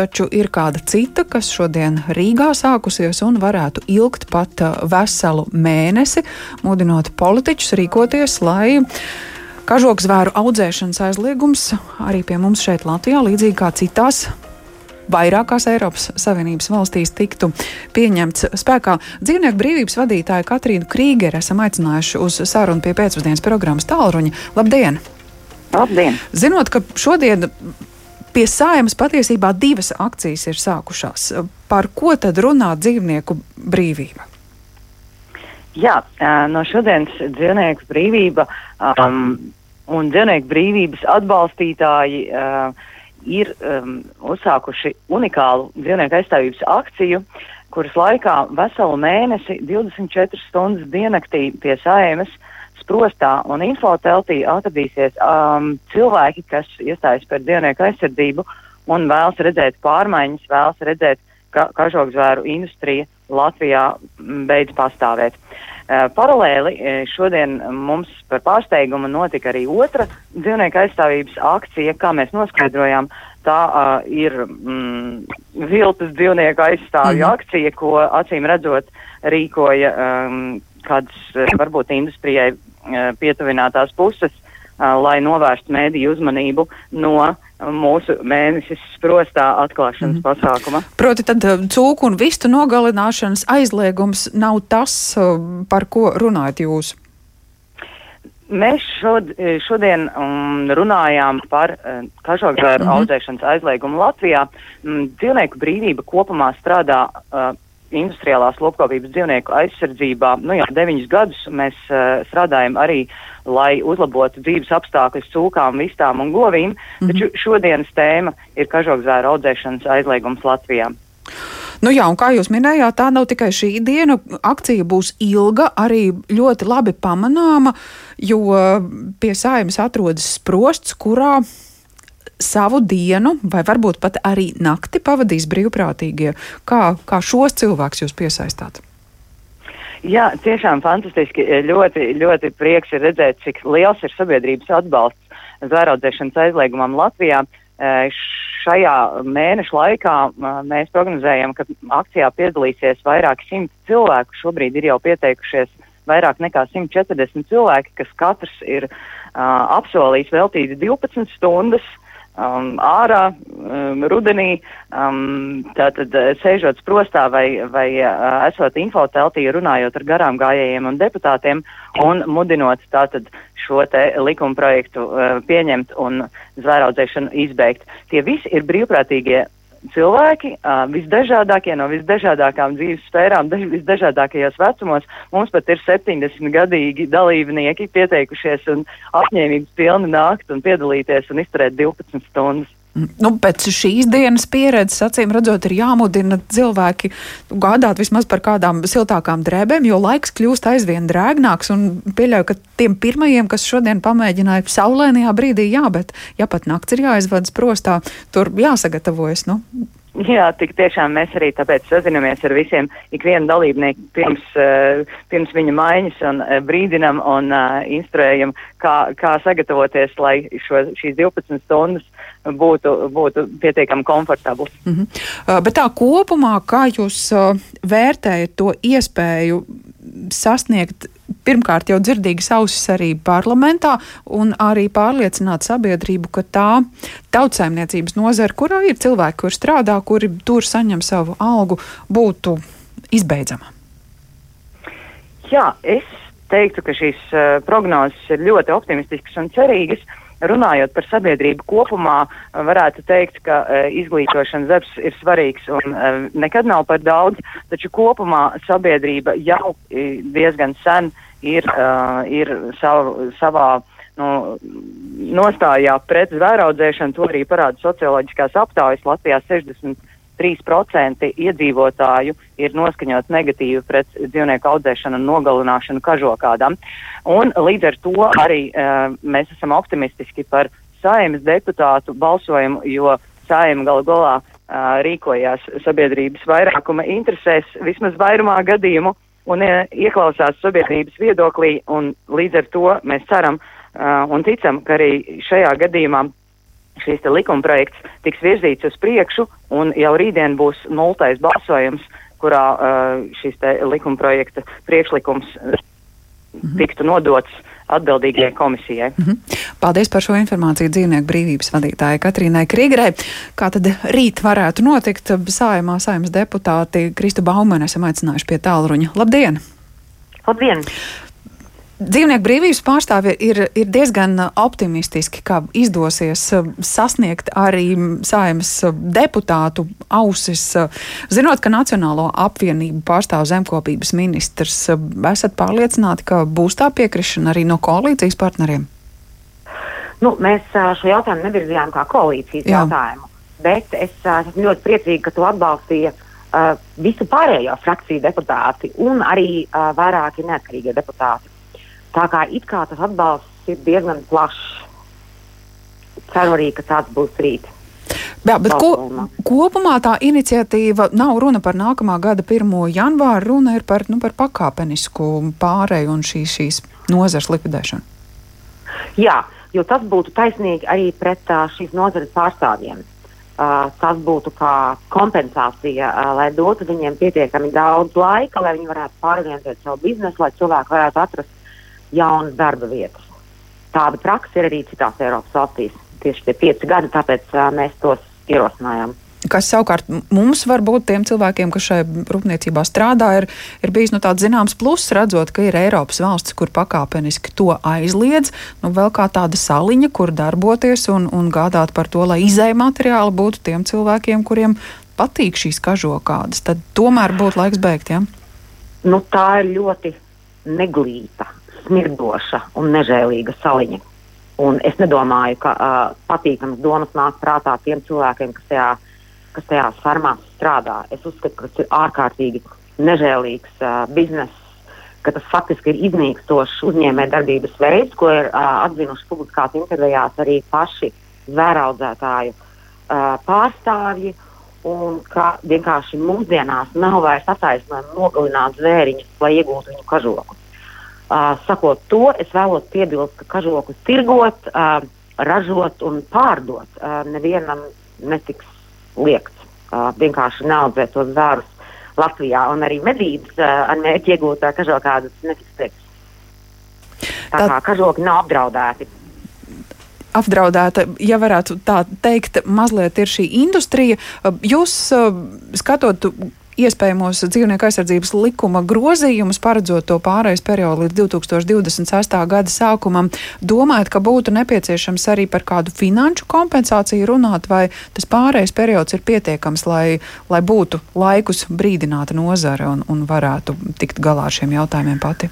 taču ir kāda cita, kas šodien Rīgā sākusies un varētu ilgt pat veselu mēnesi, mudinot politiķus rīkoties, lai kažokzvēru audzēšanas aizliegums arī pie mums šeit Latvijā, līdzīgi kā citās vairākās Eiropas Savienības valstīs tiktu pieņemts spēkā. Dzīvnieku brīvības vadītāju Katrīnu Krīgeru esam aicinājuši uz sarunu pie pēcpusdienas programmas Tālruņa. Labdien! Labdien! Zinot, ka šodien pie sājumas patiesībā divas akcijas ir sākušās, par ko tad runā dzīvnieku brīvība? Jā, no šodienas dzīvnieku brīvība um, un dzīvnieku brīvības atbalstītāji uh, ir um, uzsākuši unikālu dzīvnieku aizstāvības akciju, kuras laikā veselu mēnesi, 24 stundas diennaktī pie saimes sprostā un infoteltī atradīsies um, cilvēki, kas iestājas par dzīvnieku aizsardzību un vēlas redzēt pārmaiņas, vēlas redzēt, ka kažokzvēru industrija Latvijā beidz pastāvēt. Uh, paralēli uh, šodien mums par pārsteigumu notika arī otra dzīvnieku aizstāvības akcija, kā mēs noskaidrojām. Tā uh, ir mm, viltus dzīvnieku aizstāvju mm. akcija, ko acīm redzot rīkoja um, kādas varbūt industrijai uh, pietuvinātās puses, lai novērstu mēdīju uzmanību no mūsu mēnesis sprostā atklāšanas mm. pasākuma. Proti, tad cūku un vistu nogalināšanas aizliegums nav tas, par ko runājat jūs? Mēs šod, šodien um, runājām par uh, kažokzvēru mm -hmm. audzēšanas aizliegumu Latvijā. Um, dzīvnieku brīvība kopumā strādā uh, industriālās lopkopības dzīvnieku aizsardzībā. Nu, jau deviņus gadus mēs uh, strādājam arī lai uzlabotu dzīves apstākļus cūkām, vistām un govīm, mm -hmm. taču šodienas tēma ir kažokzvēra audzēšanas aizliegums Latvijā. Nu jā, un kā jūs minējāt, tā nav tikai šī diena. Akcija būs ilga, arī ļoti labi pamanāma, jo pie sājumas atrodas sprosts, kurā savu dienu, vai varbūt pat arī nakti pavadīs brīvprātīgie. Kā, kā šos cilvēkus jūs piesaistāt? Jā, tiešām fantastiski. Ļoti, ļoti prieks ir redzēt, cik liels ir sabiedrības atbalsts zvēraudzēšanas aizliegumam Latvijā. Eh, šajā mēneša laikā eh, mēs prognozējam, ka akcijā piedalīsies vairāki simti cilvēku. Šobrīd ir jau pieteikušies vairāk nekā 140 cilvēki, kas katrs ir uh, apsolījis veltīt 12 stundas uh, um, ārā um, rudenī, um, tātad uh, sēžot sprostā vai, vai uh, esot infoteltī, runājot ar garām gājējiem un deputātiem un mudinot tātad šo te likuma projektu uh, pieņemt un zvēraudzēšanu izbeigt. Tie visi ir brīvprātīgie cilvēki, uh, visdažādākie no visdažādākām dzīves sfērām, daž, visdažādākajos vecumos. Mums pat ir 70 gadīgi dalībnieki pieteikušies un apņēmības pilni nākt un piedalīties un izturēt 12 stundas. Nu, pēc šīs dienas pieredzes, acīm redzot, ir jāmudina cilvēki gādāt vismaz par kādām siltākām drēbēm, jo laiks kļūst aizvien drēgnāks. Pieļauju, ka tiem pirmajiem, kas šodien pamēģināja saulēnajā brīdī, jā, bet ja pat nakts ir jāizvadas prostā, tur jāsagatavojas. Nu, Jā, tik tiešām mēs arī tāpēc sazinamies ar visiem ikvienu dalībnieku pirms, uh, pirms viņa maiņas un uh, brīdinam un uh, instruējam, kā, kā sagatavoties, lai šo, šīs 12 stundas būtu, būtu pietiekami komfortabls. Mm -hmm. uh, bet tā kopumā, kā jūs uh, vērtējat to iespēju sasniegt pirmkārt jau dzirdīgas ausis arī parlamentā un arī pārliecināt sabiedrību, ka tā tautsaimniecības nozara, kurā ir cilvēki, kur strādā, kuri tur saņem savu algu, būtu izbeidzama? Jā, es teiktu, ka šīs uh, prognozes ir ļoti optimistiskas un cerīgas. Runājot par sabiedrību kopumā, varētu teikt, ka uh, izglītošanas darbs ir svarīgs un uh, nekad nav par daudz, taču kopumā sabiedrība jau diezgan sen ir, ir sav, savā nu, nostājā pret zvēraudzēšanu. To arī parāda socioloģiskās aptaujas. Latvijā 63% iedzīvotāju ir noskaņot negatīvi pret dzīvnieku audzēšanu un nogalināšanu kažokādām. Un līdz ar to arī uh, mēs esam optimistiski par saimas deputātu balsojumu, jo saima galu galā uh, rīkojās sabiedrības vairākuma interesēs vismaz vairumā gadījumu un ieklausās sabiedrības viedoklī, un līdz ar to mēs ceram uh, un ticam, ka arī šajā gadījumā šīs likumprojekts tiks virzīts uz priekšu, un jau rītdien būs nultais balsojums, kurā uh, šis likumprojekta priekšlikums mhm. tiktu nodots atbildīgajai komisijai. Mm -hmm. Paldies par šo informāciju dzīvnieku brīvības vadītājai Katrīnai Krīgrai. Kā tad rīt varētu notikt? Sājumā saimas deputāti Kristu Baumanu esam aicinājuši pie tālruņa. Labdien! Labdien! Dzīvnieku brīvības pārstāvji ir, ir diezgan optimistiski, ka izdosies uh, sasniegt arī saimas uh, deputātu ausis. Uh, zinot, ka Nacionālo apvienību pārstāv zemkopības ministrs, esat pārliecināti, ka būs tā piekrišana arī no koalīcijas partneriem? Nu, mēs šo jautājumu nevirzījām kā koalīcijas Jā. jautājumu, bet es esmu ļoti priecīga, ka to atbalstīja uh, visu pārējo frakciju deputāti un arī uh, vairāki neatkarīgie deputāti. Tā kā it kā tas atbalsts ir diezgan plašs. Ceru arī, ka tāds būs rīt. Jā, bet ko, kopumā tā iniciatīva nav runa par nākamā gada 1. janvāru, runa ir par, nu, par pakāpenisku pārēju un šī, šīs nozars likvidēšanu. Jā, jo tas būtu taisnīgi arī pret uh, šīs nozares pārstāvjiem. Uh, tas būtu kā kompensācija, uh, lai dotu viņiem pietiekami daudz laika, lai viņi varētu pārorientēt savu biznesu, lai cilvēki varētu atrast jaunas darba vietas. Tāda praksa ir arī citās Eiropas valstīs. Tieši tie pieci gadi, tāpēc uh, mēs tos ierosinājām. Kas savukārt mums, varbūt tiem cilvēkiem, kas šai rūpniecībā strādā, ir, ir bijis nu, tāds zināms pluss, redzot, ka ir Eiropas valsts, kur pakāpeniski to aizliedz, nu, vēl kā tāda saliņa, kur darboties un, un gādāt par to, lai izēja materiāli būtu tiem cilvēkiem, kuriem patīk šīs kažokādas. Tad tomēr būtu laiks beigt. Ja? Nu, tā ir ļoti neglīta smirdoša un nežēlīga saliņa. Un es nedomāju, ka uh, patīkamas domas nāk prātā tiem cilvēkiem, kas tajā, kas tajā farmās strādā. Es uzskatu, ka tas ir ārkārtīgi nežēlīgs uh, bizness, ka tas faktiski ir iznīkstošs uzņēmējdarbības veids, ko ir uh, atzinuši publiskās intervijās arī paši zvēraudzētāju uh, pārstāvji. Un ka vienkārši mūsdienās nav vairs attaisnojama nogalināt zvēriņus, lai iegūtu viņu kažoku. Uh, sakot to, es vēlos piebilst, ka kažokus tirgot, uh, ražot un pārdot uh, nevienam netiks liekts. Uh, vienkārši neaudzēt tos zārus Latvijā, un arī medības uh, ar mērķi iegūt uh, kažokādus netiks liekts. Tā kā kažoki nav apdraudēti apdraudēta, ja varētu tā teikt, mazliet ir šī industrija. Jūs skatot iespējamos dzīvnieku aizsardzības likuma grozījumus, paredzot to pārējais periodu līdz 2026. gada sākumam, domājat, ka būtu nepieciešams arī par kādu finanšu kompensāciju runāt, vai tas pārējais periods ir pietiekams, lai, lai būtu laikus brīdināta nozare un, un varētu tikt galā ar šiem jautājumiem pati?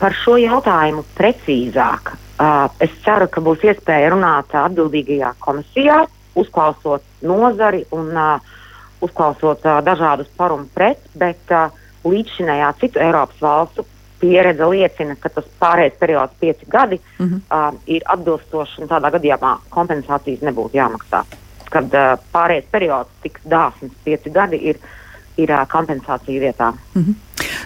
Par šo jautājumu precīzāk. Uh, es ceru, ka būs iespēja runāt atbildīgajā komisijā, uzklausot nozari un uh, uzklausot uh, dažādus par un pret, bet uh, līdzšinējā citu Eiropas valstu pieredze liecina, ka tas pārējais periods, pieci gadi, mm -hmm. uh, ir atbilstošs un tādā gadījumā kompensācijas nebūtu jāmaksā. Kad uh, pārējais periods tiks dāsns, pieci gadi ir, ir uh, kompensācija vietā. Mm -hmm.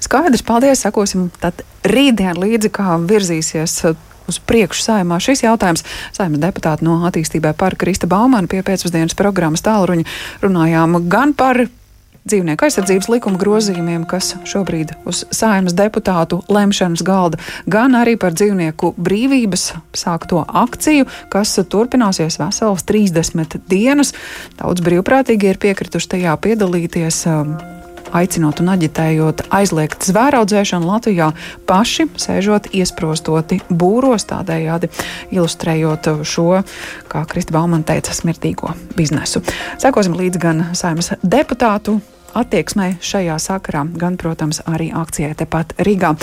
Skaidrs, paldies. Sekosim tad rītdien līdzi, kā virzīsies uz priekšu saimā šis jautājums. Saimnes deputāti no attīstībai par Krista Baumanu pie pēcpusdienas programmas tālruņa runājām gan par dzīvnieku aizsardzības likuma grozījumiem, kas šobrīd uz saimnes deputātu lemšanas galda, gan arī par dzīvnieku brīvības sākto akciju, kas turpināsies veselas 30 dienas. Daudz brīvprātīgi ir piekrituši tajā piedalīties. Aicinot un aģitējot aizliegt zvēraudzēšanu Latvijā, paši sēžot iesprostoti būros, tādējādi ilustrējot šo, kā Krista Baumana teica, smirtīgo biznesu. Sekosim līdz gan saimnes deputātu attieksmē šajā sakarā, gan, protams, arī akcijai tepat Rīgā.